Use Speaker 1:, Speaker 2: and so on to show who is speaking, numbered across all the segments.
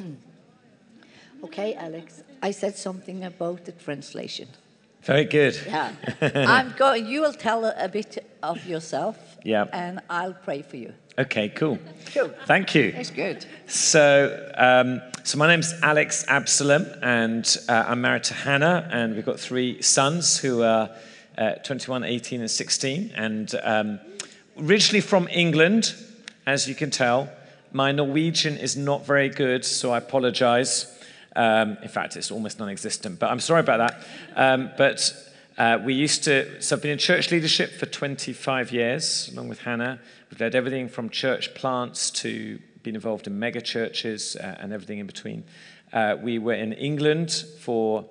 Speaker 1: Okay, Alex. I said something about the translation.
Speaker 2: Very good.
Speaker 1: Yeah. I'm going. You will tell a, bit of yourself.
Speaker 2: Yeah.
Speaker 1: And I'll pray for you.
Speaker 2: Okay, cool.
Speaker 1: Cool.
Speaker 2: Thank you.
Speaker 1: That's good.
Speaker 2: So, um, so my name's Alex Absalom, and uh, I'm married to Hannah, and we've got three sons who are uh, 21, 18, and 16. And um, originally from England, as you can tell. My Norwegian is not very good, so I apologize. Um, in fact, it's almost non existent, but I'm sorry about that. Um, but uh, we used to, so I've been in church leadership for 25 years, along with Hannah. We've led everything from church plants to being involved in mega churches uh, and everything in between. Uh, we were in England for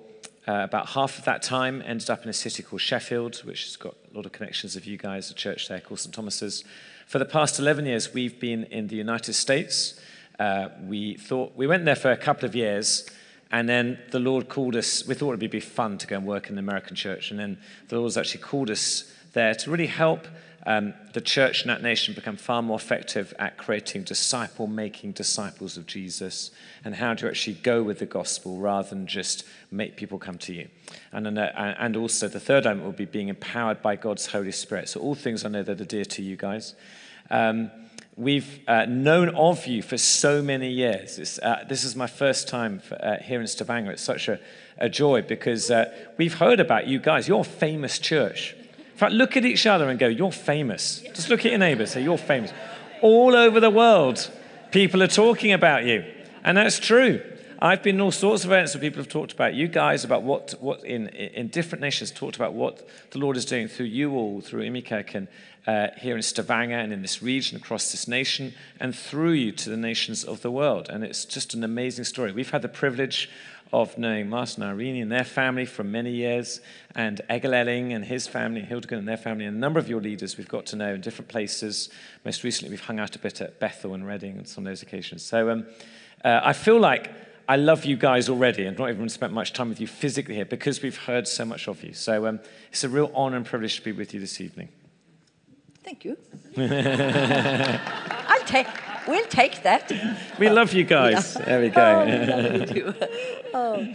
Speaker 2: uh, about half of that time, ended up in a city called Sheffield, which has got a lot of connections of you guys, a church there called St. Thomas's. For the past 11 years, we've been in the United States. Uh, we thought we went there for a couple of years, and then the Lord called us. We thought it'd be fun to go and work in the American church, and then the Lord's actually called us there to really help um, the church in that nation become far more effective at creating disciple making disciples of Jesus and how to actually go with the gospel rather than just make people come to you. And, uh, and also, the third element will be being empowered by God's Holy Spirit. So, all things I know that are dear to you guys. Um, we've uh, known of you for so many years. Uh, this is my first time for, uh, here in Stavanger. It's such a, a joy because uh, we've heard about you guys. You're a famous church. Fact, look at each other and go, You're famous. Just look at your neighbor, say, You're famous. All over the world, people are talking about you. And that's true. I've been in all sorts of events where people have talked about you guys, about what, what in, in different nations, talked about what the Lord is doing through you all, through IMI Kirken and uh, here in Stavanger and in this region, across this nation, and through you to the nations of the world. And it's just an amazing story. We've had the privilege of knowing Martin Irene and their family for many years, and Egil Elling and his family, Hildegard and their family, and a number of your leaders we've got to know in different places. Most recently, we've hung out a bit at Bethel and Redding on some of those occasions. So um, uh, I feel like I love you guys already and not even spent much time with you physically here because we've heard so much of you. So um, it's a real honor and privilege to be with you this evening.
Speaker 1: Thank you. I'll take, we'll take that.
Speaker 2: We love you guys.
Speaker 1: Ja.
Speaker 2: There we go.
Speaker 1: Oh, we you too. oh.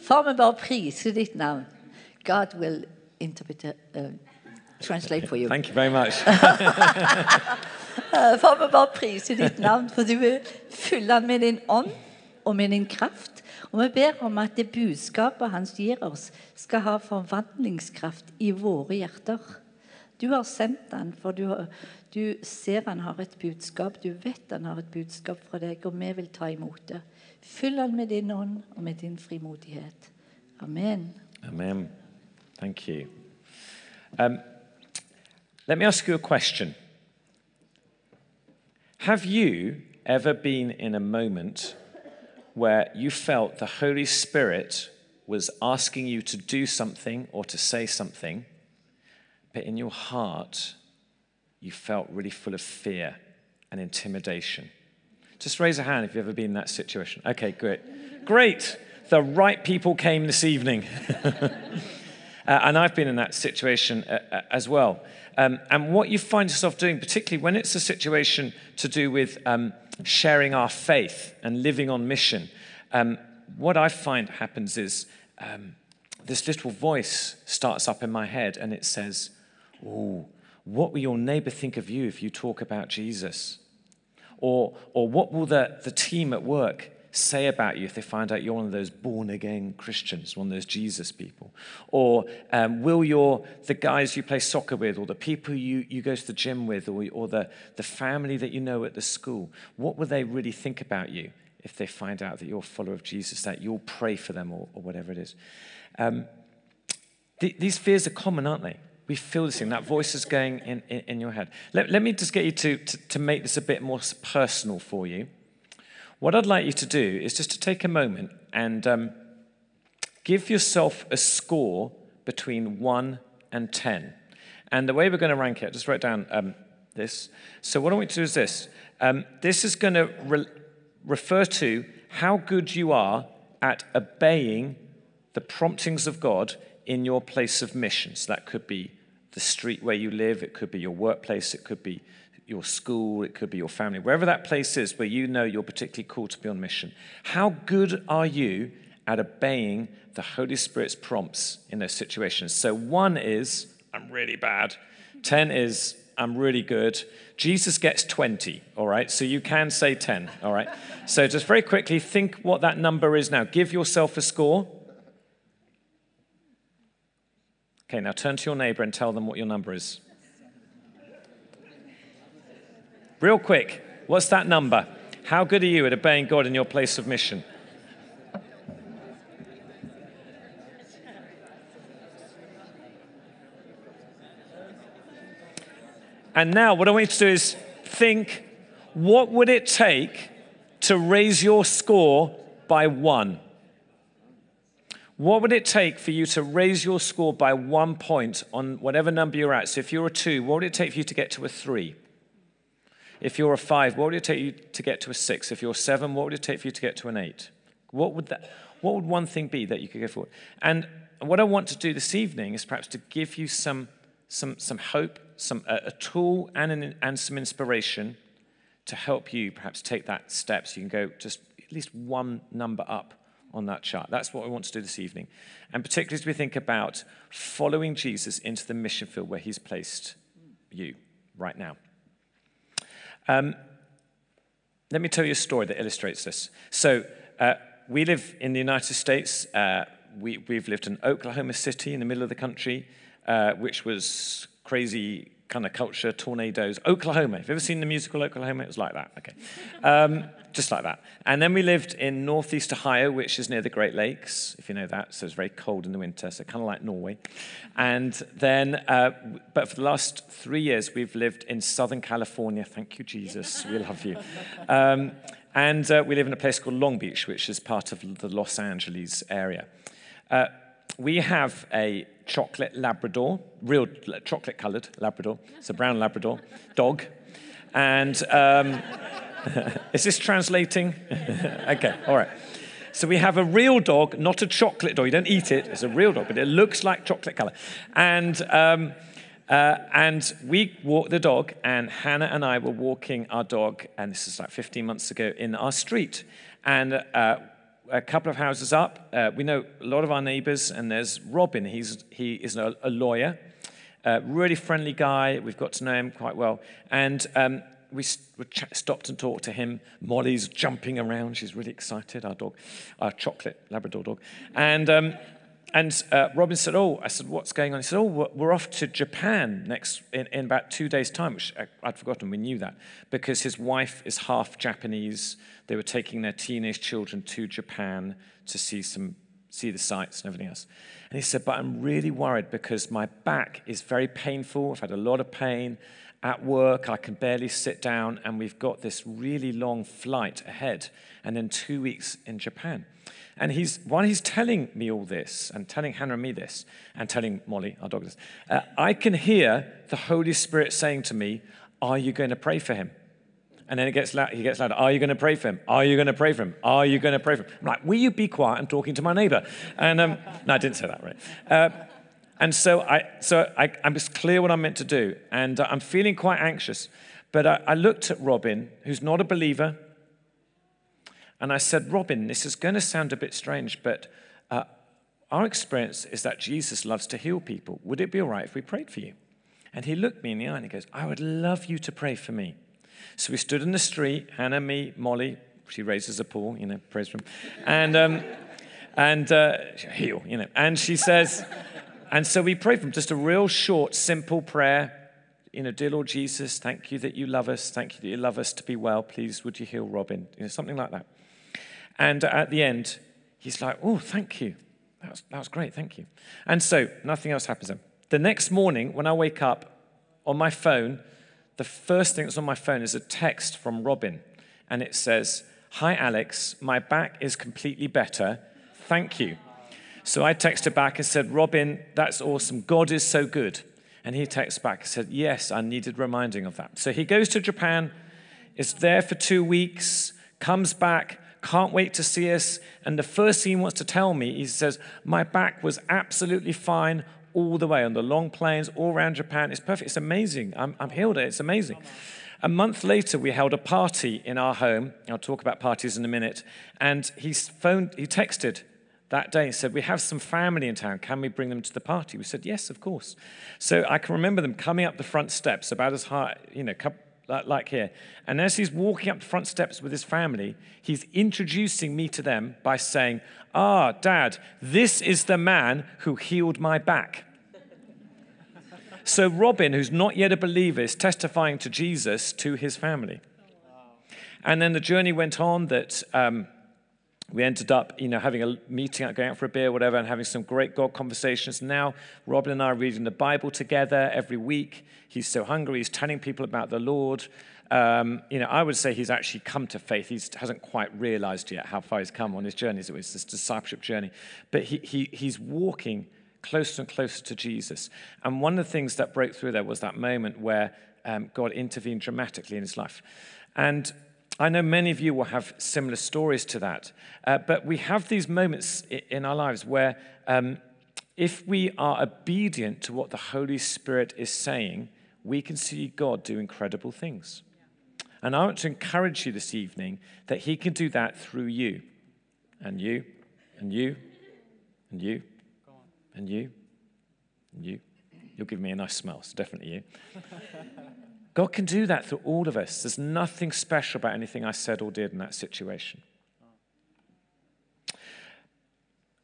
Speaker 1: Far vi bare priser ditt navn. God will interpret, uh, translate for you.
Speaker 2: Thank you very much.
Speaker 1: Far vi bare priser ditt navn, for du vil fylle han med din ånd og med din kraft. Og vi ber om at det budskapet han gir oss, skal ha forvandlingskraft i våre hjerter. Du har sendt for du, har, du ser han har et budskap. Du vet han har et budskap fra deg, og vi vil ta imot det. Fyll han med din ånd og med din frimodighet. Amen.
Speaker 2: Amen. Thank you. Um, let me ask you a question. Have you ever been in a moment where you felt the Holy Spirit was asking you to do something or to say something, but in your heart you felt really full of fear and intimidation? Just raise a hand if you've ever been in that situation. Okay, great. Great. The right people came this evening. Uh, and I've been in that situation uh, uh, as well. Um, and what you find yourself doing, particularly when it's a situation to do with um, sharing our faith and living on mission, um, what I find happens is um, this little voice starts up in my head and it says, Oh, what will your neighbor think of you if you talk about Jesus? Or, or what will the, the team at work say about you if they find out you're one of those born again Christians, one of those Jesus people? Or um, will your, the guys you play soccer with, or the people you, you go to the gym with, or, or the, the family that you know at the school, what will they really think about you if they find out that you're a follower of Jesus, that you'll pray for them, or, or whatever it is? Um, th- these fears are common, aren't they? We feel this thing, that voice is going in, in, in your head. Let, let me just get you to, to, to make this a bit more personal for you. What I'd like you to do is just to take a moment and um, give yourself a score between 1 and 10. And the way we're going to rank it, just write down um, this. So, what I want you to do is this um, this is going to re- refer to how good you are at obeying the promptings of God in your place of mission. So, that could be the street where you live, it could be your workplace, it could be your school, it could be your family, wherever that place is where you know you're particularly called to be on mission. How good are you at obeying the Holy Spirit's prompts in those situations? So, one is, I'm really bad. 10 is, I'm really good. Jesus gets 20, all right? So you can say 10, all right? So just very quickly, think what that number is now. Give yourself a score. Okay, now turn to your neighbor and tell them what your number is. Real quick, what's that number? How good are you at obeying God in your place of mission? And now, what I want you to do is think what would it take to raise your score by one? What would it take for you to raise your score by one point on whatever number you're at? So if you're a two, what would it take for you to get to a three? If you're a five, what would it take you to get to a six? If you're seven, what would it take for you to get to an eight? What would that? What would one thing be that you could go forward? And what I want to do this evening is perhaps to give you some, some, some hope, some, a, a tool, and, an, and some inspiration to help you perhaps take that step so you can go just at least one number up on that chart. That's what we want to do this evening. And particularly as we think about following Jesus into the mission field where he's placed you right now. Um, let me tell you a story that illustrates this. So, uh, we live in the United States. Uh, we, have lived in Oklahoma City in the middle of the country, uh, which was crazy kind of culture, tornadoes. Oklahoma. Have you ever seen the musical Oklahoma? It was like that. Okay. Um, just like that. And then we lived in northeast Ohio, which is near the Great Lakes, if you know that. So it's very cold in the winter, so kind of like Norway. And then, uh, but for the last three years, we've lived in Southern California. Thank you, Jesus. We love you. Um, and uh, we live in a place called Long Beach, which is part of the Los Angeles area. Uh, we have a chocolate Labrador, real chocolate colored Labrador. It's a brown Labrador dog. And um, is this translating? okay, all right. So we have a real dog, not a chocolate dog. You don't eat it, it's a real dog, but it looks like chocolate color. And, um, uh, and we walked the dog, and Hannah and I were walking our dog, and this is like 15 months ago, in our street. And uh, a couple of houses up, uh, we know a lot of our neighbors, and there's Robin. He's, he is a, a lawyer, uh, really friendly guy. We've got to know him quite well. And um, we stopped and talked to him. Molly's jumping around. She's really excited, our dog, our chocolate Labrador dog. And, um, and uh, Robin said, Oh, I said, what's going on? He said, Oh, we're off to Japan next in, in about two days' time, which I'd forgotten. We knew that because his wife is half Japanese. They were taking their teenage children to Japan to see some see the sights and everything else. And he said, But I'm really worried because my back is very painful. I've had a lot of pain at work, I can barely sit down, and we've got this really long flight ahead, and then two weeks in Japan. And he's, while he's telling me all this, and telling Hannah and me this, and telling Molly, our dog, this, uh, I can hear the Holy Spirit saying to me, Are you going to pray for him? And then it gets loud, he gets louder. Are you going to pray for him? Are you going to pray for him? Are you going to pray for him? I'm like, will you be quiet? I'm talking to my neighbor. And um, no, I didn't say that, right? Uh, and so, I, so I, am just clear what I'm meant to do. And uh, I'm feeling quite anxious. But I, I looked at Robin, who's not a believer, and I said, Robin, this is going to sound a bit strange, but uh, our experience is that Jesus loves to heal people. Would it be all right if we prayed for you? And he looked me in the eye and he goes, I would love you to pray for me. So we stood in the street, Hannah, me, Molly, she raises a paw, you know, praise for him. And, um, and uh, heal, you know. And she says, and so we prayed for him, just a real short, simple prayer. You know, dear Lord Jesus, thank you that you love us. Thank you that you love us to be well. Please, would you heal Robin? You know, something like that. And at the end, he's like, oh, thank you. That was, that was great, thank you. And so nothing else happens then. The next morning, when I wake up on my phone, the first thing that's on my phone is a text from Robin. And it says, Hi, Alex, my back is completely better. Thank you. So I texted back and said, Robin, that's awesome. God is so good. And he texted back and said, Yes, I needed reminding of that. So he goes to Japan, is there for two weeks, comes back, can't wait to see us. And the first thing he wants to tell me, he says, My back was absolutely fine all the way on the long planes, all around Japan. It's perfect. It's amazing. I'm, I'm healed. It's amazing. A month later, we held a party in our home. I'll talk about parties in a minute. And he phoned, he texted that day and said, We have some family in town. Can we bring them to the party? We said, Yes, of course. So I can remember them coming up the front steps, about as high, you know, like here. And as he's walking up the front steps with his family, he's introducing me to them by saying, Ah, Dad, this is the man who healed my back. so Robin, who's not yet a believer, is testifying to Jesus to his family. And then the journey went on that. Um, we ended up, you know, having a meeting, going out for a beer, whatever, and having some great God conversations. Now, Robin and I are reading the Bible together every week. He's so hungry. He's telling people about the Lord. Um, you know, I would say he's actually come to faith. He hasn't quite realized yet how far he's come on his journey. It's this discipleship journey. But he, he, he's walking closer and closer to Jesus. And one of the things that broke through there was that moment where um, God intervened dramatically in his life. And I know many of you will have similar stories to that, uh, but we have these moments in our lives where, um, if we are obedient to what the Holy Spirit is saying, we can see God do incredible things. And I want to encourage you this evening that He can do that through you, and you, and you, and you, and you, and you. You'll give me a nice smile, so definitely you. God can do that through all of us. There's nothing special about anything I said or did in that situation.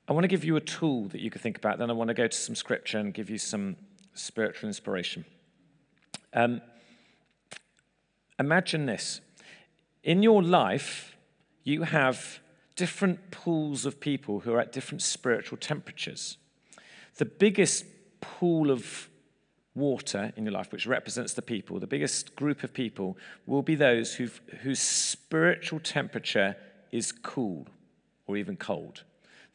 Speaker 2: I want to give you a tool that you can think about. Then I want to go to some scripture and give you some spiritual inspiration. Um, imagine this in your life, you have different pools of people who are at different spiritual temperatures. The biggest pool of water in your life, which represents the people, the biggest group of people, will be those whose spiritual temperature is cool or even cold.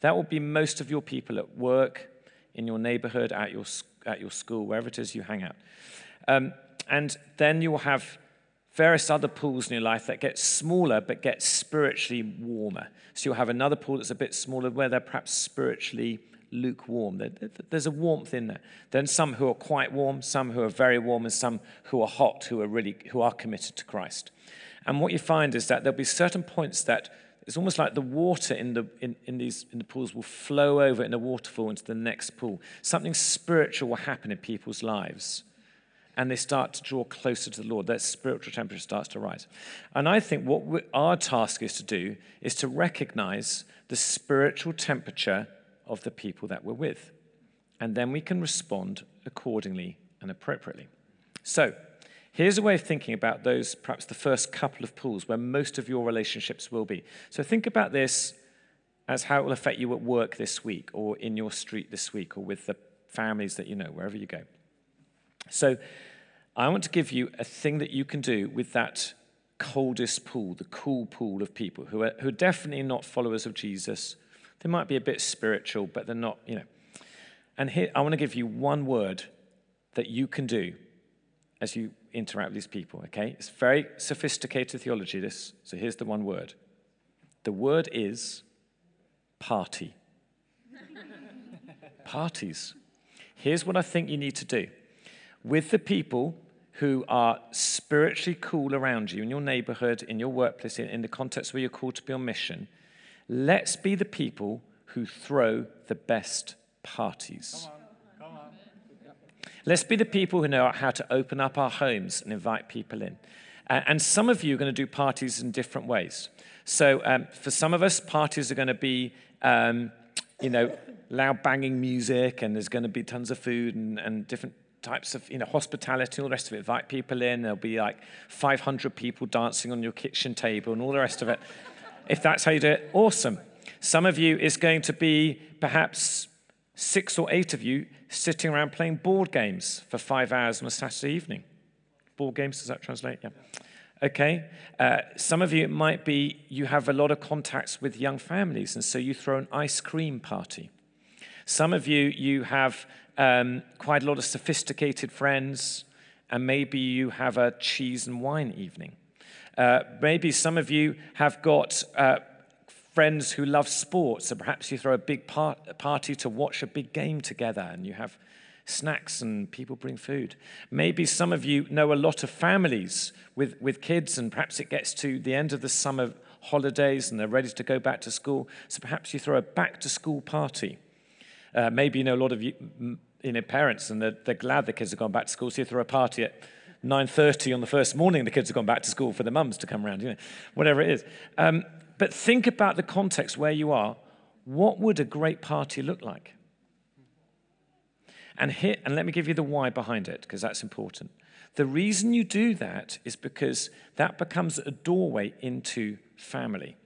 Speaker 2: That will be most of your people at work, in your neighborhood, at your, at your school, wherever it is you hang out. Um, and then you will have various other pools in your life that get smaller but get spiritually warmer. So you'll have another pool that's a bit smaller where they're perhaps spiritually lukewarm. There's a warmth in there. Then some who are quite warm, some who are very warm, and some who are hot, who are really who are committed to Christ. And what you find is that there'll be certain points that it's almost like the water in the in, in these in the pools will flow over in a waterfall into the next pool. Something spiritual will happen in people's lives. And they start to draw closer to the Lord. Their spiritual temperature starts to rise. And I think what our task is to do is to recognize the spiritual temperature of the people that we're with. And then we can respond accordingly and appropriately. So, here's a way of thinking about those, perhaps the first couple of pools where most of your relationships will be. So, think about this as how it will affect you at work this week, or in your street this week, or with the families that you know, wherever you go. So, I want to give you a thing that you can do with that coldest pool, the cool pool of people who are, who are definitely not followers of Jesus they might be a bit spiritual, but they're not, you know. And here, I want to give you one word that you can do as you interact with these people, okay? It's very sophisticated theology, this. So here's the one word the word is party. Parties. Here's what I think you need to do with the people who are spiritually cool around you in your neighborhood, in your workplace, in, in the context where you're called to be on mission Let's be the people who throw the best parties. Come on. Come on. Let's be the people who know how to open up our homes and invite people in. And some of you are going to do parties in different ways. So um, for some of us, parties are going to be, um, you know, loud banging music, and there's going to be tons of food and, and different types of you know hospitality and all the rest of it invite people in there'll be like 500 people dancing on your kitchen table and all the rest of it if that's how you do it, awesome. Some of you is going to be perhaps six or eight of you sitting around playing board games for five hours on a Saturday evening. Board games, does that translate? Yeah. Okay. Uh, some of you, it might be you have a lot of contacts with young families, and so you throw an ice cream party. Some of you, you have um, quite a lot of sophisticated friends, and maybe you have a cheese and wine evening. Uh, maybe some of you have got uh, friends who love sports, so perhaps you throw a big par- party to watch a big game together and you have snacks and people bring food. Maybe some of you know a lot of families with, with kids, and perhaps it gets to the end of the summer holidays and they're ready to go back to school. So perhaps you throw a back to school party. Uh, maybe you know a lot of you, you know, parents and they're, they're glad the kids have gone back to school, so you throw a party at 9.30 on the first morning the kids have gone back to school for the mums to come around, you know, whatever it is. Um, but think about the context where you are. What would a great party look like? And, here, and let me give you the why behind it, because that's important. The reason you do that is because that becomes a doorway into family.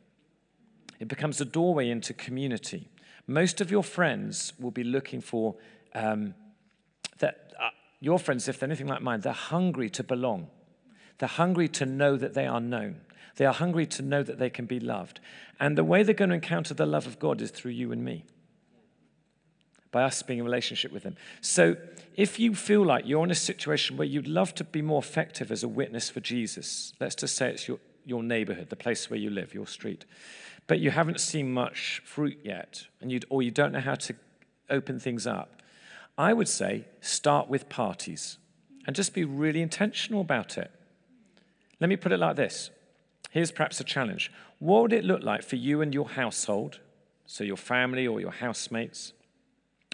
Speaker 2: It becomes a doorway into community. Most of your friends will be looking for um, that. Your friends, if they're anything like mine, they're hungry to belong. They're hungry to know that they are known. They are hungry to know that they can be loved. And the way they're going to encounter the love of God is through you and me by us being in relationship with them. So if you feel like you're in a situation where you'd love to be more effective as a witness for Jesus, let's just say it's your, your neighborhood, the place where you live, your street, but you haven't seen much fruit yet, and you'd or you don't know how to open things up, I would say start with parties and just be really intentional about it. Let me put it like this. Here's perhaps a challenge. What would it look like for you and your household, so your family or your housemates,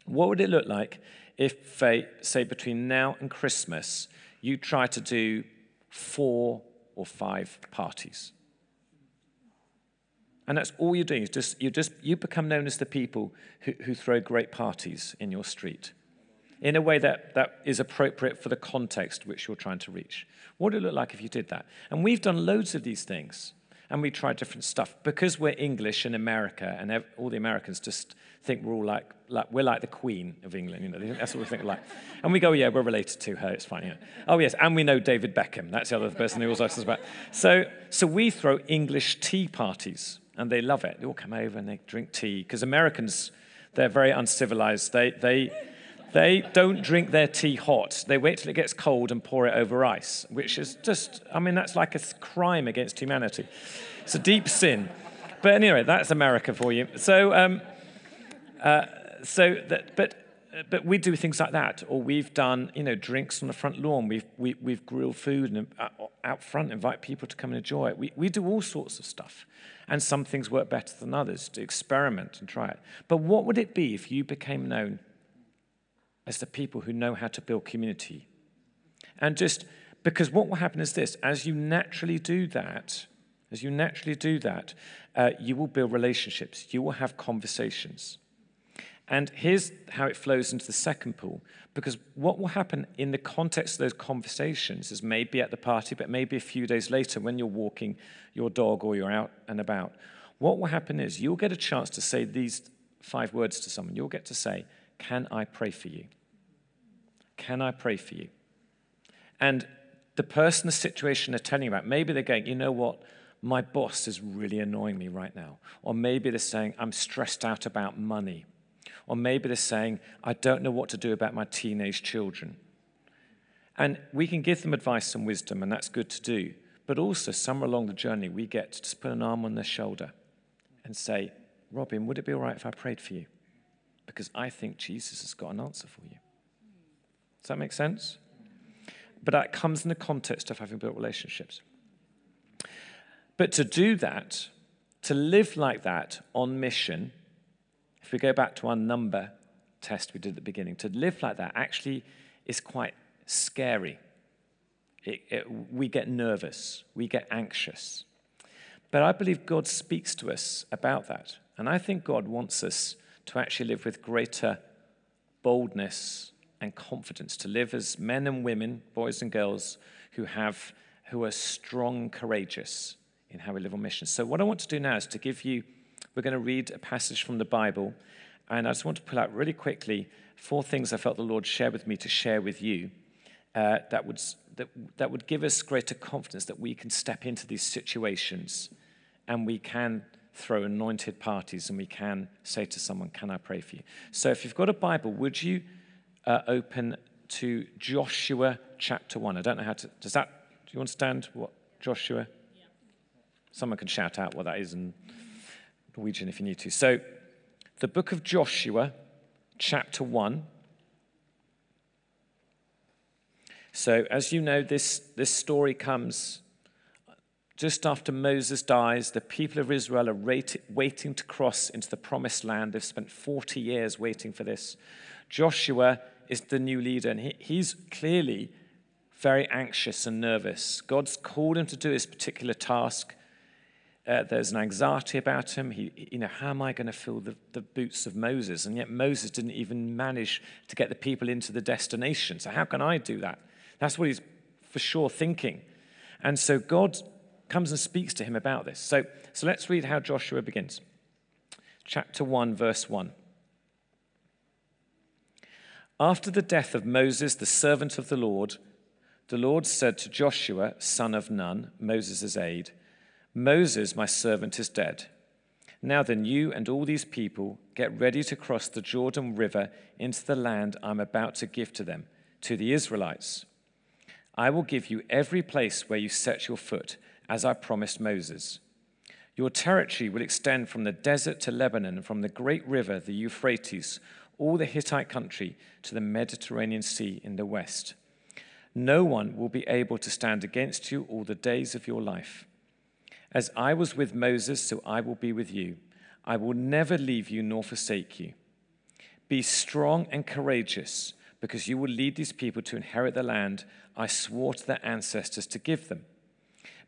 Speaker 2: what would it look like if, say, between now and Christmas, you try to do four or five parties? And that's all you're doing. Is just, you just you become known as the people who, who throw great parties in your street in a way that, that is appropriate for the context which you're trying to reach. What would it look like if you did that? And we've done loads of these things and we try different stuff because we're English in America, and all the Americans just think we're all like, like we're like the Queen of England. You know, that's what we think like. And we go, yeah, we're related to her. It's fine. Know. Oh yes, and we know David Beckham. That's the other person who always asks us about. So, so we throw English tea parties, and they love it. They all come over and they drink tea because Americans, they're very uncivilized. They they. They don't drink their tea hot. They wait till it gets cold and pour it over ice, which is just, I mean, that's like a crime against humanity. It's a deep sin. But anyway, that's America for you. So, um, uh, so that, but, but we do things like that, or we've done, you know, drinks on the front lawn. We've, we, have we have grilled food and uh, out front, invite people to come and enjoy it. We, we do all sorts of stuff. And some things work better than others to experiment and try it. But what would it be if you became known as the people who know how to build community. And just because what will happen is this as you naturally do that, as you naturally do that, uh, you will build relationships, you will have conversations. And here's how it flows into the second pool. Because what will happen in the context of those conversations is maybe at the party, but maybe a few days later when you're walking your dog or you're out and about. What will happen is you'll get a chance to say these five words to someone. You'll get to say, Can I pray for you? Can I pray for you? And the person, the situation they're telling you about, maybe they're going, you know what? My boss is really annoying me right now. Or maybe they're saying, I'm stressed out about money. Or maybe they're saying, I don't know what to do about my teenage children. And we can give them advice and wisdom, and that's good to do. But also, somewhere along the journey, we get to just put an arm on their shoulder and say, Robin, would it be all right if I prayed for you? Because I think Jesus has got an answer for you. Does that make sense? But that comes in the context of having built relationships. But to do that, to live like that on mission, if we go back to our number test we did at the beginning, to live like that actually is quite scary. It, it, we get nervous, we get anxious. But I believe God speaks to us about that. And I think God wants us to actually live with greater boldness and confidence to live as men and women, boys and girls, who have who are strong, courageous in how we live on mission. So what I want to do now is to give you, we're going to read a passage from the Bible, and I just want to pull out really quickly four things I felt the Lord shared with me to share with you uh, that would that, that would give us greater confidence that we can step into these situations and we can throw anointed parties and we can say to someone, Can I pray for you? So if you've got a Bible, would you uh, open to Joshua chapter 1. I don't know how to. Does that. Do you understand what Joshua? Yeah. Someone can shout out what that is in Norwegian if you need to. So, the book of Joshua, chapter 1. So, as you know, this, this story comes just after Moses dies. The people of Israel are rate, waiting to cross into the promised land. They've spent 40 years waiting for this. Joshua is the new leader, and he, he's clearly very anxious and nervous. God's called him to do this particular task. Uh, there's an anxiety about him. He, you know, how am I going to fill the, the boots of Moses? And yet Moses didn't even manage to get the people into the destination. So how can I do that? That's what he's for sure thinking. And so God comes and speaks to him about this. So, so let's read how Joshua begins. Chapter 1, verse 1. After the death of Moses, the servant of the Lord, the Lord said to Joshua, son of Nun, Moses' aide, Moses, my servant, is dead. Now then, you and all these people get ready to cross the Jordan River into the land I'm about to give to them, to the Israelites. I will give you every place where you set your foot, as I promised Moses. Your territory will extend from the desert to Lebanon, from the great river, the Euphrates, all the Hittite country, to the Mediterranean Sea in the west. No one will be able to stand against you all the days of your life. As I was with Moses, so I will be with you. I will never leave you nor forsake you. Be strong and courageous, because you will lead these people to inherit the land I swore to their ancestors to give them.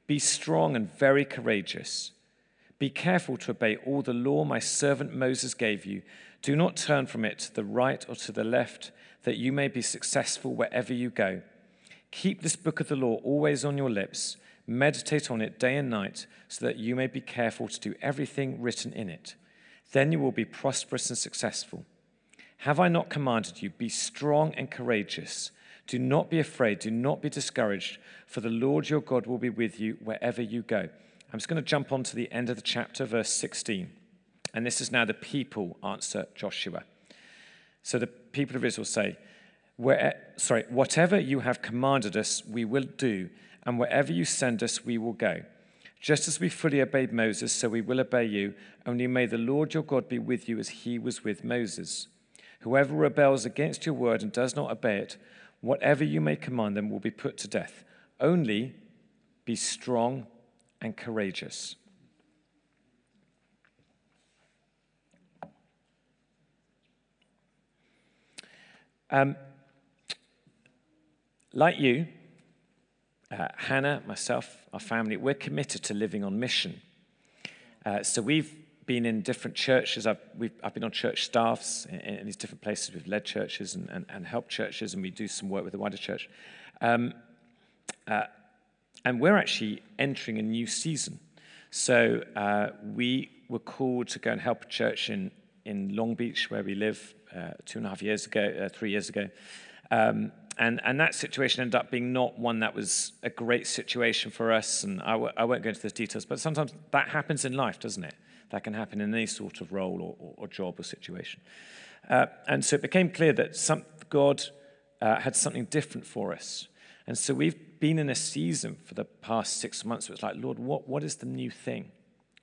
Speaker 2: Be strong and very courageous. Be careful to obey all the law my servant Moses gave you. Do not turn from it to the right or to the left, that you may be successful wherever you go. Keep this book of the law always on your lips. Meditate on it day and night, so that you may be careful to do everything written in it. Then you will be prosperous and successful. Have I not commanded you? Be strong and courageous. Do not be afraid. Do not be discouraged, for the Lord your God will be with you wherever you go. I'm just going to jump on to the end of the chapter, verse 16. And this is now the people answer Joshua. So the people of Israel say, Where, sorry, whatever you have commanded us, we will do, and wherever you send us, we will go. Just as we fully obeyed Moses, so we will obey you. Only may the Lord your God be with you as he was with Moses. Whoever rebels against your word and does not obey it, whatever you may command them will be put to death. Only be strong and courageous. Um, like you, uh, Hannah, myself, our family, we're committed to living on mission. Uh, so we've been in different churches. I've, I've been on church staffs in, in, these different places. We've led churches and, and, and, helped churches, and we do some work with the wider church. Um, uh, and we're actually entering a new season. So uh, we were called to go and help a church in, in Long Beach, where we live, two and a half years ago, uh, three years ago. Um, and, and that situation ended up being not one that was a great situation for us. And I w- I won't go into the details, but sometimes that happens in life, doesn't it? That can happen in any sort of role or, or, or job or situation. Uh, and so it became clear that some, God uh, had something different for us. And so we've been in a season for the past six months where it's like, Lord, what, what is the new thing?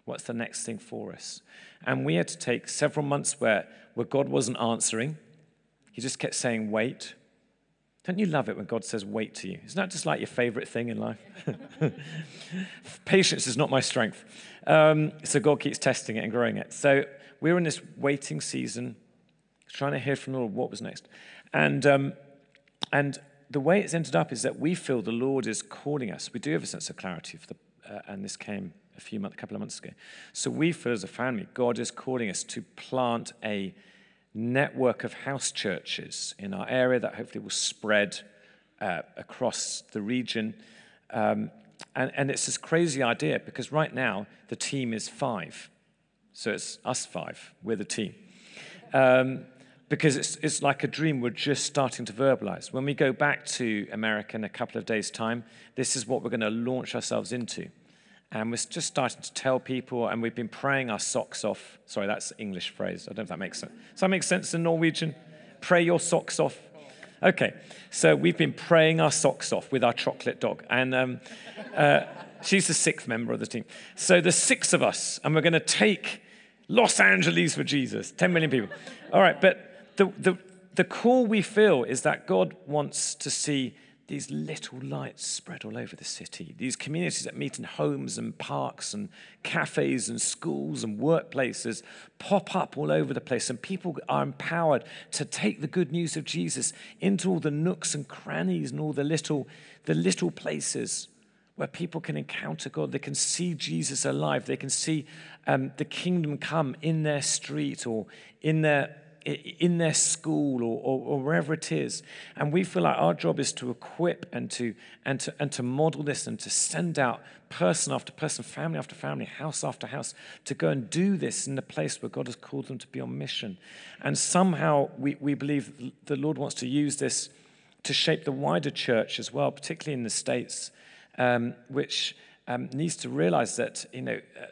Speaker 2: What's the next thing for us? And we had to take several months where, where God wasn't answering. He just kept saying, wait. Don't you love it when God says wait to you? Isn't that just like your favorite thing in life? Patience is not my strength. Um, so God keeps testing it and growing it. So we were in this waiting season, trying to hear from the Lord what was next. And, um, and the way it's ended up is that we feel the Lord is calling us. We do have a sense of clarity, for the, uh, and this came a few months, a couple of months ago. So we feel as a family, God is calling us to plant a network of house churches in our area that hopefully will spread uh, across the region. Um, and, and it's this crazy idea because right now the team is five. So it's us five, we're the team. Um, because it's, it's like a dream we're just starting to verbalize. When we go back to America in a couple of days' time, this is what we're going to launch ourselves into. And we're just starting to tell people, and we've been praying our socks off. Sorry, that's English phrase. I don't know if that makes sense. Does that make sense in Norwegian? Pray your socks off. Okay, so we've been praying our socks off with our chocolate dog. And um, uh, she's the sixth member of the team. So there's six of us, and we're going to take Los Angeles for Jesus, 10 million people. All right, but the, the, the call we feel is that God wants to see these little lights spread all over the city, these communities that meet in homes and parks and cafes and schools and workplaces pop up all over the place. And people are empowered to take the good news of Jesus into all the nooks and crannies and all the little, the little places where people can encounter God. They can see Jesus alive. They can see um, the kingdom come in their street or in their in their school or, or, or, wherever it is. And we feel like our job is to equip and to, and, to, and to model this and to send out person after person, family after family, house after house, to go and do this in the place where God has called them to be on mission. And somehow we, we believe the Lord wants to use this to shape the wider church as well, particularly in the States, um, which um, needs to realize that, you know, uh,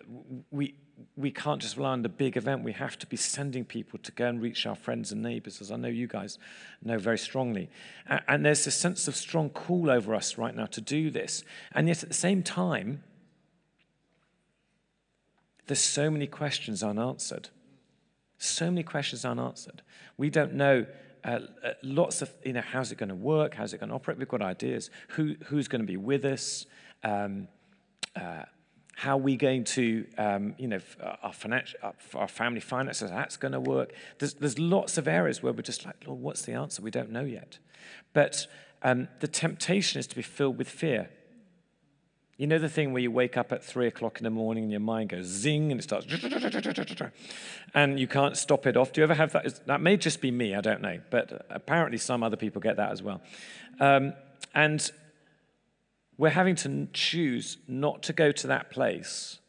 Speaker 2: we, we can't just rely on the big event. We have to be sending people to go and reach our friends and neighbors, as I know you guys know very strongly. And there's a sense of strong call over us right now to do this. And yet at the same time, there's so many questions unanswered. So many questions unanswered. We don't know uh, uh, lots of, you know, how's it going to work? How's it going to operate? We've got ideas. Who, who's going to be with us? Um, uh, how are we going to, um, you know, uh, our, financial, uh, our family finances, that's going to work. There's, there's lots of areas where we're just like, Lord, what's the answer? We don't know yet. But um, the temptation is to be filled with fear. You know the thing where you wake up at three o'clock in the morning and your mind goes zing and it starts, and you can't stop it off. Do you ever have that? That may just be me, I don't know, but apparently some other people get that as well. Um, and we're having to choose not to go to that place,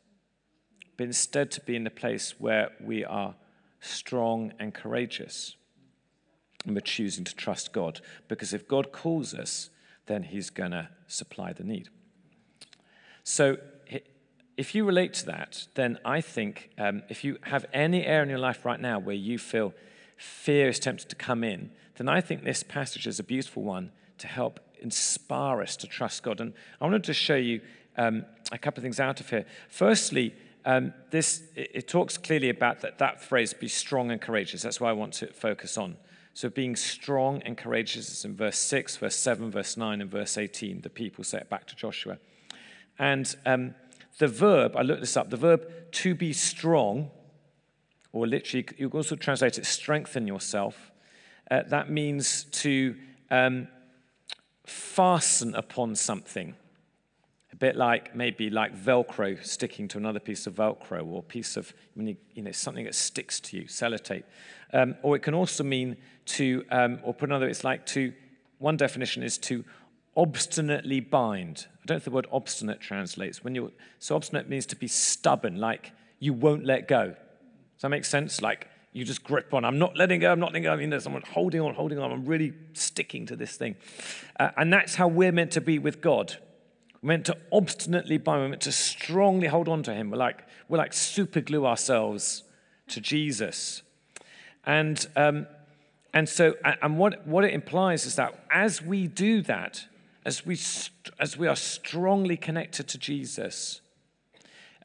Speaker 2: but instead to be in the place where we are strong and courageous. And we're choosing to trust God. Because if God calls us, then He's going to supply the need. So, if you relate to that, then I think um, if you have any area in your life right now where you feel fear is tempted to come in, then I think this passage is a beautiful one to help inspire us to trust God. And I wanted to show you um, a couple of things out of here. Firstly, um, this it, it, talks clearly about that, that phrase, be strong and courageous. That's why I want to focus on. So being strong and courageous is in verse 6, verse 7, verse 9, and verse 18. The people say it back to Joshua. And um, the verb, I looked this up, the verb to be strong, or literally, you can also translate it strengthen yourself. Uh, that means to um, fasten upon something. A bit like maybe like Velcro sticking to another piece of Velcro or piece of, you know, something that sticks to you, sellotape. Um, or it can also mean to, um, or put another, it's like to, one definition is to obstinately bind. I don't if the word obstinate translates. When you're, so obstinate means to be stubborn, like you won't let go. Does that make sense? Like you just grip on. I'm not letting go. I'm not letting go. I mean, there's someone holding on, holding on. I'm really sticking to this thing. Uh, and that's how we're meant to be with God. We're meant to obstinately bind. We're meant to strongly hold on to Him. We're like, we're like super glue ourselves to Jesus. And, um, and so, and what, what it implies is that as we do that, as we, as we are strongly connected to Jesus,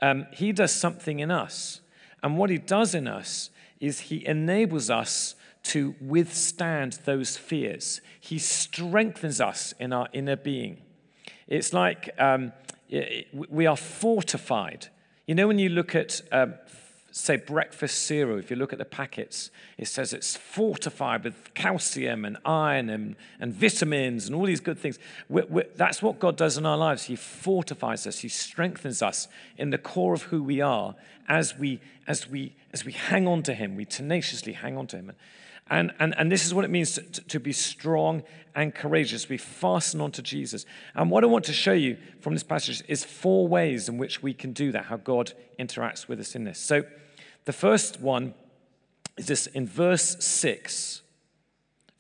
Speaker 2: um, He does something in us. And what He does in us is he enables us to withstand those fears. He strengthens us in our inner being. It's like um, we are fortified. You know, when you look at, um, say, breakfast cereal, if you look at the packets, it says it's fortified with calcium and iron and, and vitamins and all these good things. We're, we're, that's what God does in our lives. He fortifies us, He strengthens us in the core of who we are as we, as we, as we hang on to Him, we tenaciously hang on to Him. And, and, and this is what it means to, to be strong and courageous. We fasten onto Jesus. And what I want to show you from this passage is four ways in which we can do that, how God interacts with us in this. So the first one is this in verse 6.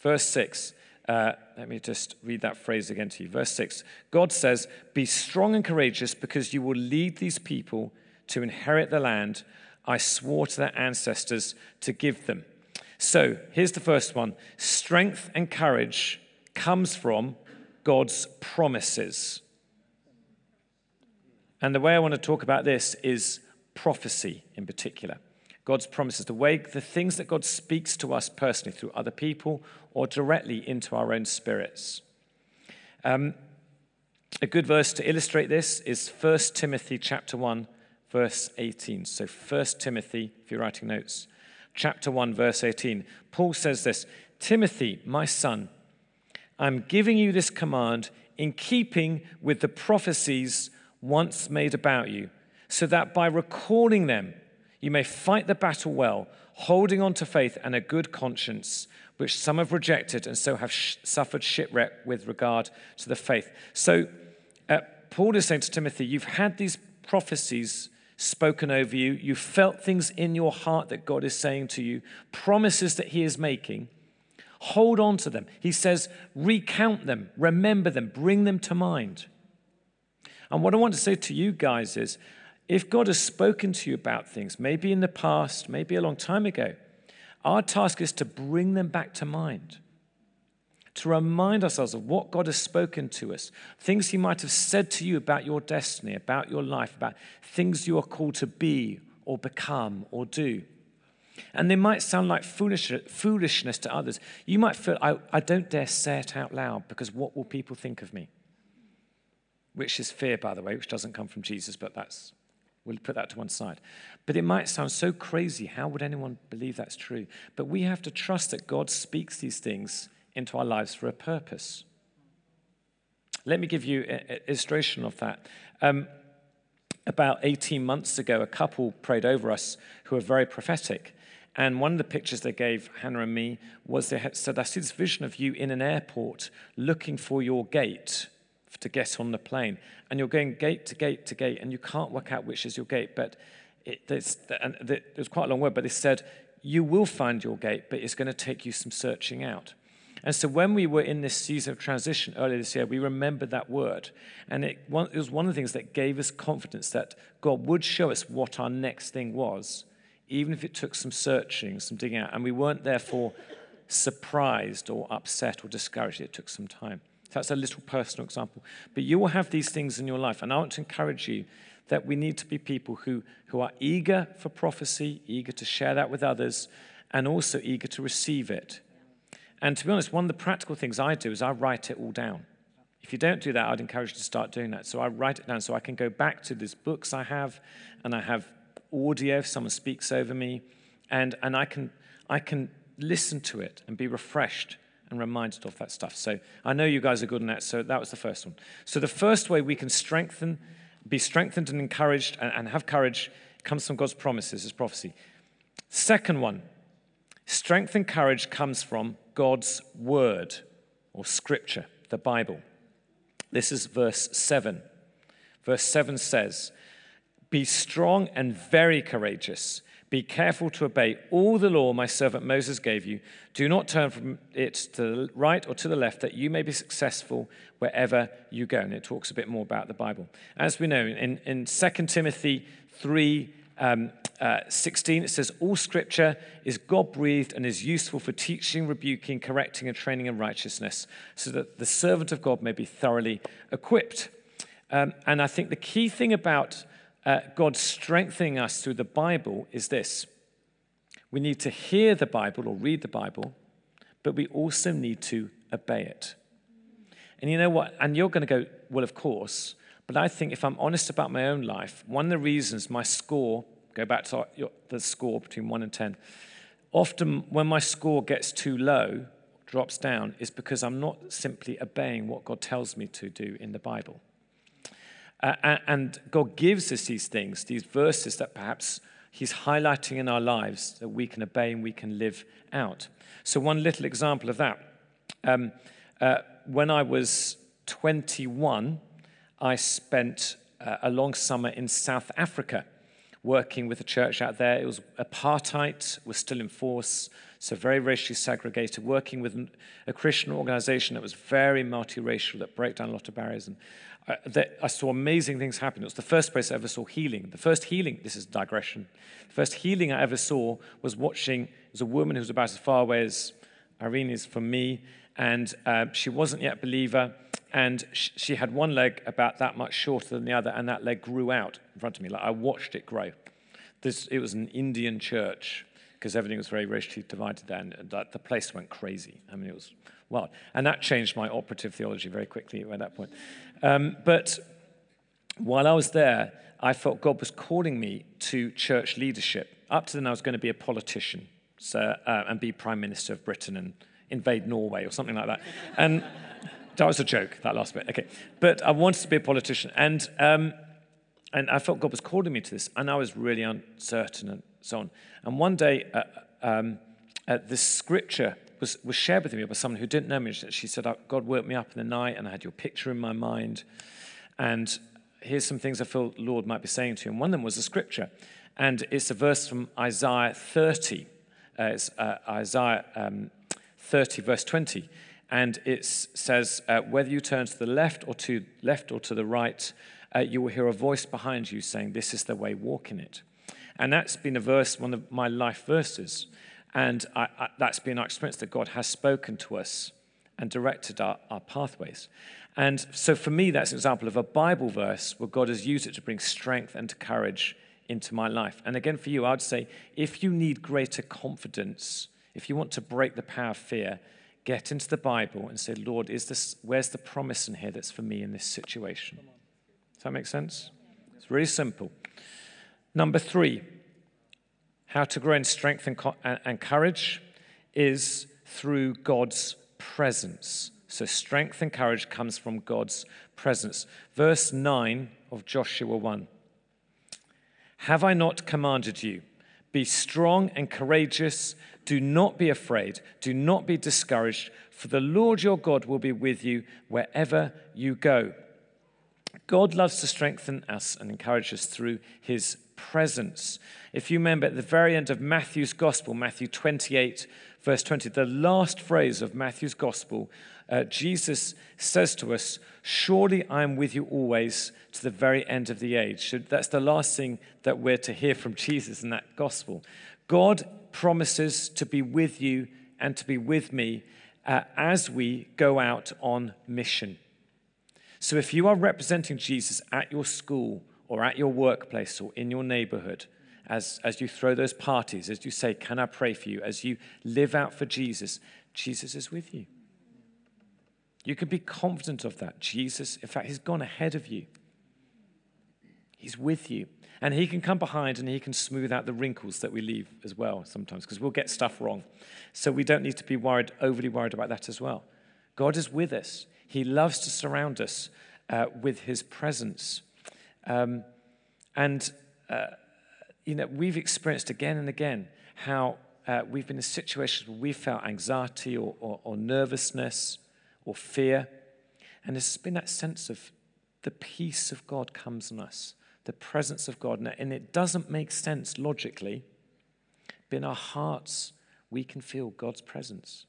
Speaker 2: Verse 6. Uh, let me just read that phrase again to you. Verse 6 God says, Be strong and courageous because you will lead these people to inherit the land I swore to their ancestors to give them. So here's the first one strength and courage comes from God's promises. And the way I want to talk about this is prophecy in particular. God's promises, the way, the things that God speaks to us personally through other people or directly into our own spirits. Um, a good verse to illustrate this is 1 Timothy chapter 1, verse 18. So 1 Timothy, if you're writing notes, chapter 1, verse 18. Paul says this Timothy, my son, I'm giving you this command in keeping with the prophecies once made about you, so that by recalling them, you may fight the battle well, holding on to faith and a good conscience, which some have rejected and so have sh- suffered shipwreck with regard to the faith. So, uh, Paul is saying to Timothy, You've had these prophecies spoken over you, you felt things in your heart that God is saying to you, promises that He is making. Hold on to them. He says, recount them, remember them, bring them to mind. And what I want to say to you guys is if God has spoken to you about things, maybe in the past, maybe a long time ago, our task is to bring them back to mind, to remind ourselves of what God has spoken to us, things He might have said to you about your destiny, about your life, about things you are called to be or become or do. And they might sound like foolish, foolishness to others. You might feel, I, I don't dare say it out loud because what will people think of me? Which is fear, by the way, which doesn't come from Jesus, but that's, we'll put that to one side. But it might sound so crazy. How would anyone believe that's true? But we have to trust that God speaks these things into our lives for a purpose. Let me give you an illustration of that. Um, about 18 months ago, a couple prayed over us who are very prophetic. And one of the pictures they gave Hannah and me was they had said, I see this vision of you in an airport looking for your gate to get on the plane. And you're going gate to gate to gate, and you can't work out which is your gate. But it, and it was quite a long word, but they said, You will find your gate, but it's going to take you some searching out. And so when we were in this season of transition earlier this year, we remembered that word. And it, it was one of the things that gave us confidence that God would show us what our next thing was even if it took some searching, some digging out, and we weren't therefore surprised or upset or discouraged. It took some time. So that's a little personal example. But you will have these things in your life, and I want to encourage you that we need to be people who, who are eager for prophecy, eager to share that with others, and also eager to receive it. And to be honest, one of the practical things I do is I write it all down. If you don't do that, I'd encourage you to start doing that. So I write it down so I can go back to these books I have, and I have audio if someone speaks over me, and, and I, can, I can listen to it and be refreshed and reminded of that stuff. So I know you guys are good in that, so that was the first one. So the first way we can strengthen, be strengthened and encouraged and, and have courage comes from God's promises, His prophecy. Second one, strength and courage comes from God's word or scripture, the Bible. This is verse 7. Verse 7 says, be strong and very courageous. Be careful to obey all the law my servant Moses gave you. Do not turn from it to the right or to the left, that you may be successful wherever you go. And it talks a bit more about the Bible. As we know, in, in 2 Timothy 3 um, uh, 16, it says, All scripture is God breathed and is useful for teaching, rebuking, correcting, and training in righteousness, so that the servant of God may be thoroughly equipped. Um, and I think the key thing about uh, God strengthening us through the Bible is this we need to hear the Bible or read the Bible, but we also need to obey it. And you know what? And you're going to go, well, of course. But I think if I'm honest about my own life, one of the reasons my score, go back to the score between 1 and 10, often when my score gets too low, drops down, is because I'm not simply obeying what God tells me to do in the Bible. Uh, and God gives us these things, these verses that perhaps He's highlighting in our lives that we can obey and we can live out. So, one little example of that. Um, uh, when I was 21, I spent uh, a long summer in South Africa working with the church out there. It was apartheid was still in force, so very racially segregated, working with a Christian organization that was very multiracial, that broke down a lot of barriers. And I, that I saw amazing things happen. It was the first place I ever saw healing. The first healing, this is digression, the first healing I ever saw was watching, it was a woman who was about as far away as Irene is from me, and uh, she wasn't yet a believer, and sh- she had one leg about that much shorter than the other, and that leg grew out in front of me. Like I watched it grow. This, it was an Indian church because everything was very racially divided then. And that, the place went crazy. I mean, it was wild. And that changed my operative theology very quickly at that point. Um, but while I was there, I felt God was calling me to church leadership. Up to then, I was going to be a politician so, uh, and be prime minister of Britain and invade Norway or something like that. And that was a joke, that last bit. Okay. But I wanted to be a politician. And, um, and I felt God was calling me to this. And I was really uncertain and so on. And one day, uh, um, uh, this scripture was, was shared with me by someone who didn't know me. She said, uh, God woke me up in the night and I had your picture in my mind. And here's some things I feel Lord might be saying to you. And one of them was a scripture. And it's a verse from Isaiah 30. Uh, it's uh, Isaiah um, 30, verse 20. And it says, uh, whether you turn to the left or to left or to the right, uh, you will hear a voice behind you saying, This is the way, walk in it. And that's been a verse, one of my life verses. And I, I, that's been our experience that God has spoken to us and directed our, our pathways. And so for me, that's an example of a Bible verse where God has used it to bring strength and courage into my life. And again, for you, I would say if you need greater confidence, if you want to break the power of fear, get into the Bible and say, Lord, is this, where's the promise in here that's for me in this situation? Does that make sense? It's really simple. Number three, how to grow in strength and, and courage is through God's presence. So, strength and courage comes from God's presence. Verse 9 of Joshua 1 Have I not commanded you? Be strong and courageous. Do not be afraid. Do not be discouraged, for the Lord your God will be with you wherever you go. God loves to strengthen us and encourage us through his presence. If you remember at the very end of Matthew's gospel, Matthew 28, verse 20, the last phrase of Matthew's gospel uh, Jesus says to us, Surely I am with you always to the very end of the age. So that's the last thing that we're to hear from Jesus in that gospel. God promises to be with you and to be with me uh, as we go out on mission. So if you are representing Jesus at your school or at your workplace or in your neighborhood, as, as you throw those parties, as you say, Can I pray for you? As you live out for Jesus, Jesus is with you. You can be confident of that. Jesus, in fact, He's gone ahead of you. He's with you. And He can come behind and He can smooth out the wrinkles that we leave as well sometimes, because we'll get stuff wrong. So we don't need to be worried, overly worried about that as well. God is with us. He loves to surround us uh, with His presence. Um, and, uh, you know, we've experienced again and again how uh, we've been in situations where we felt anxiety or, or, or nervousness or fear. And there's been that sense of the peace of God comes on us, the presence of God. And it doesn't make sense logically, but in our hearts, we can feel God's presence.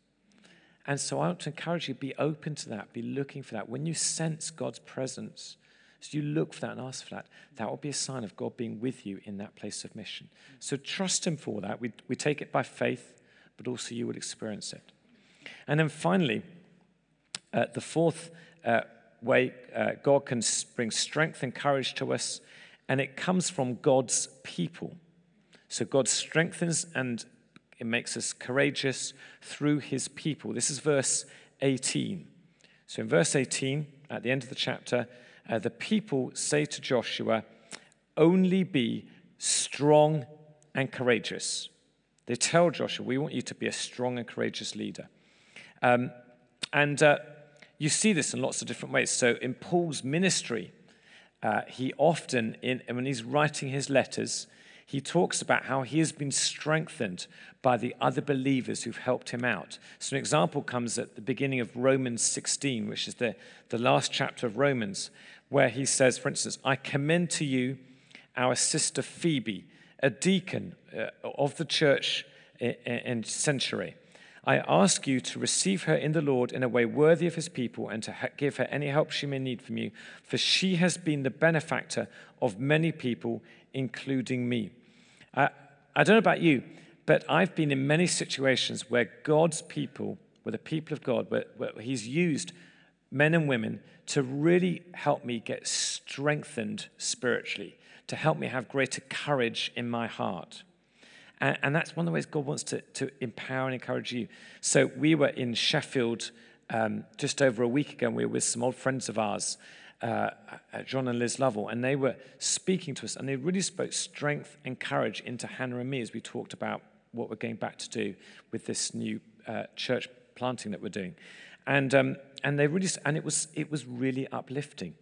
Speaker 2: And so I want to encourage you be open to that, be looking for that. When you sense God's presence, as you look for that and ask for that, that will be a sign of God being with you in that place of mission. So trust Him for that. We, we take it by faith, but also you will experience it. And then finally, uh, the fourth uh, way uh, God can bring strength and courage to us, and it comes from God's people. So God strengthens and it makes us courageous through his people. This is verse 18. So in verse 18, at the end of the chapter, uh, the people say to Joshua, Only be strong and courageous. They tell Joshua, We want you to be a strong and courageous leader. Um, and uh, you see this in lots of different ways. So in Paul's ministry, uh, he often, in, when he's writing his letters, he talks about how he has been strengthened by the other believers who've helped him out. So, an example comes at the beginning of Romans 16, which is the, the last chapter of Romans, where he says, for instance, I commend to you our sister Phoebe, a deacon uh, of the church in, in Cenchreae I ask you to receive her in the Lord in a way worthy of his people and to give her any help she may need from you, for she has been the benefactor of many people, including me. I don't know about you, but I've been in many situations where God's people, where the people of God, where, where he's used men and women to really help me get strengthened spiritually, to help me have greater courage in my heart. And, and that's one of the ways God wants to, to empower and encourage you. So we were in Sheffield um, just over a week ago, and we were with some old friends of ours, uh, John and Liz Lovell, and they were speaking to us, and they really spoke strength and courage into Hannah and me as we talked about what we're going back to do with this new uh, church planting that we're doing. And, um, and, they really, and it, was, it was really uplifting.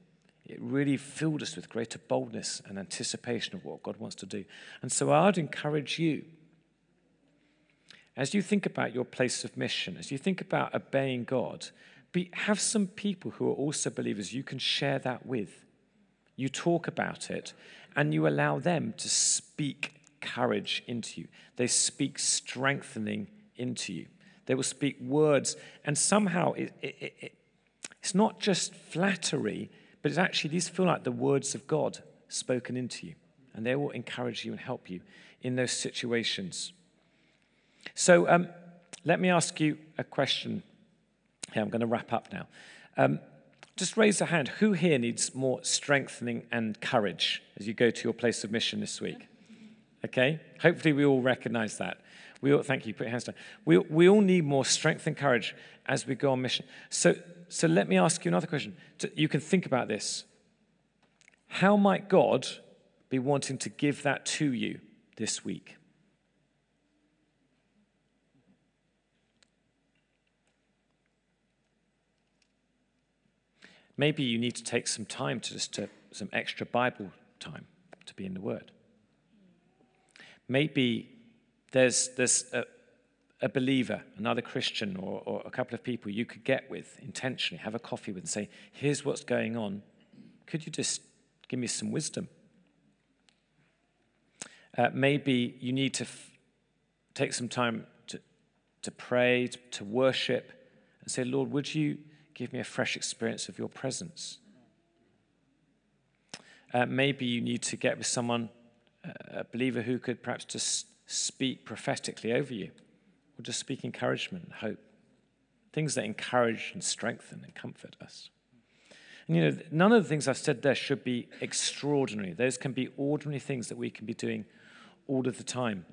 Speaker 2: It really filled us with greater boldness and anticipation of what God wants to do. And so I'd encourage you, as you think about your place of mission, as you think about obeying God, be, have some people who are also believers you can share that with. You talk about it and you allow them to speak courage into you. They speak strengthening into you. They will speak words, and somehow it, it, it, it's not just flattery, but it's actually, these feel like the words of God spoken into you. And they will encourage you and help you in those situations. So um, let me ask you a question. Here, I'm going to wrap up now. Um, just raise a hand. Who here needs more strengthening and courage as you go to your place of mission this week? Okay? Hopefully, we all recognize that. We all, thank you, put your hands down. We, we all need more strength and courage as we go on mission. So, so let me ask you another question. You can think about this. How might God be wanting to give that to you this week? Maybe you need to take some time to just to, some extra Bible time to be in the Word. Maybe there's, there's a, a believer, another Christian, or, or, a couple of people you could get with intentionally, have a coffee with, and say, Here's what's going on. Could you just give me some wisdom? Uh, maybe you need to f- take some time to, to pray, to, to worship, and say, Lord, would you give me a fresh experience of your presence? Uh, maybe you need to get with someone a believer who could perhaps just speak prophetically over you, just speak encouragement and hope. Things that encourage and strengthen and comfort us. And you know, none of the things I've said there should be extraordinary. Those can be ordinary things that we can be doing all of the time.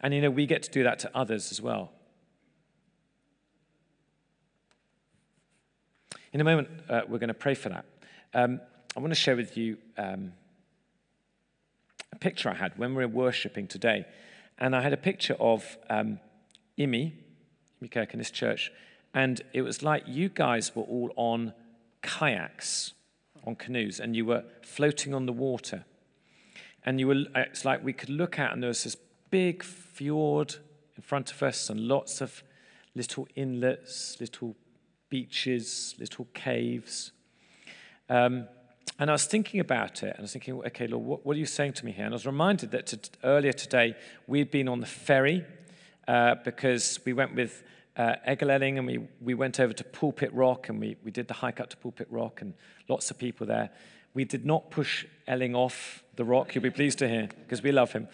Speaker 2: And you know, we get to do that to others as well. In a moment, uh, we're going to pray for that. Um, I want to share with you um, a picture I had when we were worshipping today. And I had a picture of um, Imi, IMI Kirken this church, and it was like you guys were all on kayaks, on canoes, and you were floating on the water. And you were, it's like we could look out, and there was this big fjord in front of us, and lots of little inlets, little beaches, little caves. Um, and I was thinking about it, and I was thinking, okay, Lord, what, what are you saying to me here? And I was reminded that to, earlier today we'd been on the ferry uh, because we went with uh, Egelelling and we, we went over to Pulpit Rock and we, we did the hike up to Pulpit Rock and lots of people there. We did not push Elling off the rock, you'll be pleased to hear, because we love him.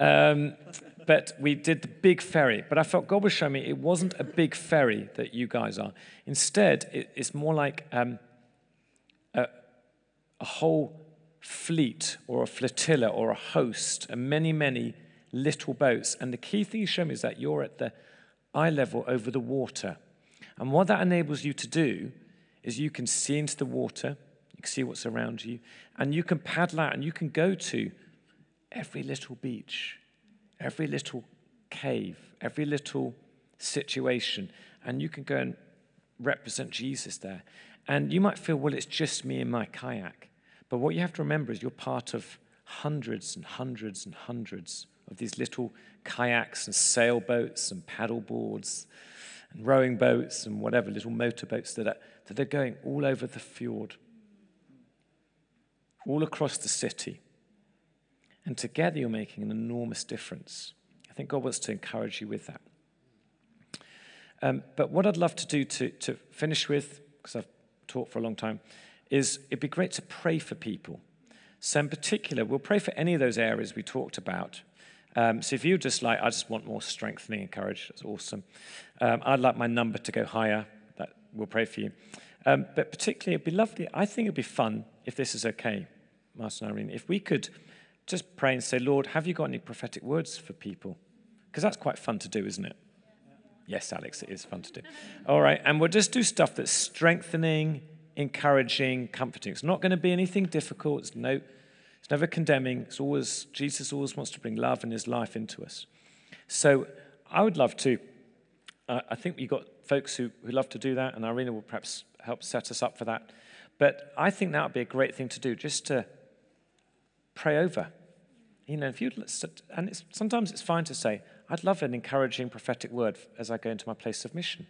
Speaker 2: Um, but we did the big ferry. But I felt God was showing me it wasn't a big ferry that you guys are. Instead, it, it's more like um, a whole fleet or a flotilla or a host and many, many little boats. And the key thing you show me is that you're at the eye level over the water. And what that enables you to do is you can see into the water, you can see what's around you, and you can paddle out and you can go to every little beach, every little cave, every little situation, and you can go and represent Jesus there. And you might feel, well, it's just me in my kayak. But what you have to remember is you're part of hundreds and hundreds and hundreds of these little kayaks and sailboats and paddle boards and rowing boats and whatever, little motorboats that are, that are going all over the fjord, all across the city. And together you're making an enormous difference. I think God wants to encourage you with that. Um, but what I'd love to do to, to finish with, because I've taught for a long time, is it'd be great to pray for people. So, in particular, we'll pray for any of those areas we talked about. Um, so, if you just like, I just want more strengthening and courage, that's awesome. Um, I'd like my number to go higher, that we'll pray for you. Um, but particularly, it'd be lovely, I think it'd be fun, if this is okay, Martin and Irene, if we could just pray and say, Lord, have you got any prophetic words for people Because that's quite fun to do, isn't it? Yes, Alex, it is fun to do. All right, and we'll just do stuff that's strengthening, encouraging, comforting. It's not going to be anything difficult. It's no, it's never condemning. It's always Jesus always wants to bring love and His life into us. So I would love to. Uh, I think we've got folks who, who love to do that, and Irina will perhaps help set us up for that. But I think that would be a great thing to do, just to pray over. You know, if you and it's, sometimes it's fine to say, "I'd love an encouraging prophetic word as I go into my place of mission."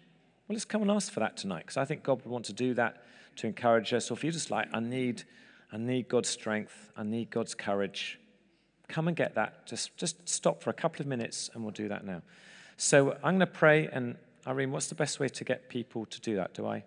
Speaker 2: Well, let's come and ask for that tonight, because I think God would want to do that to encourage us. Or if you're just like, "I need, I need God's strength, I need God's courage," come and get that. Just, just stop for a couple of minutes, and we'll do that now. So I'm going to pray, and Irene, what's the best way to get people to do that? Do I?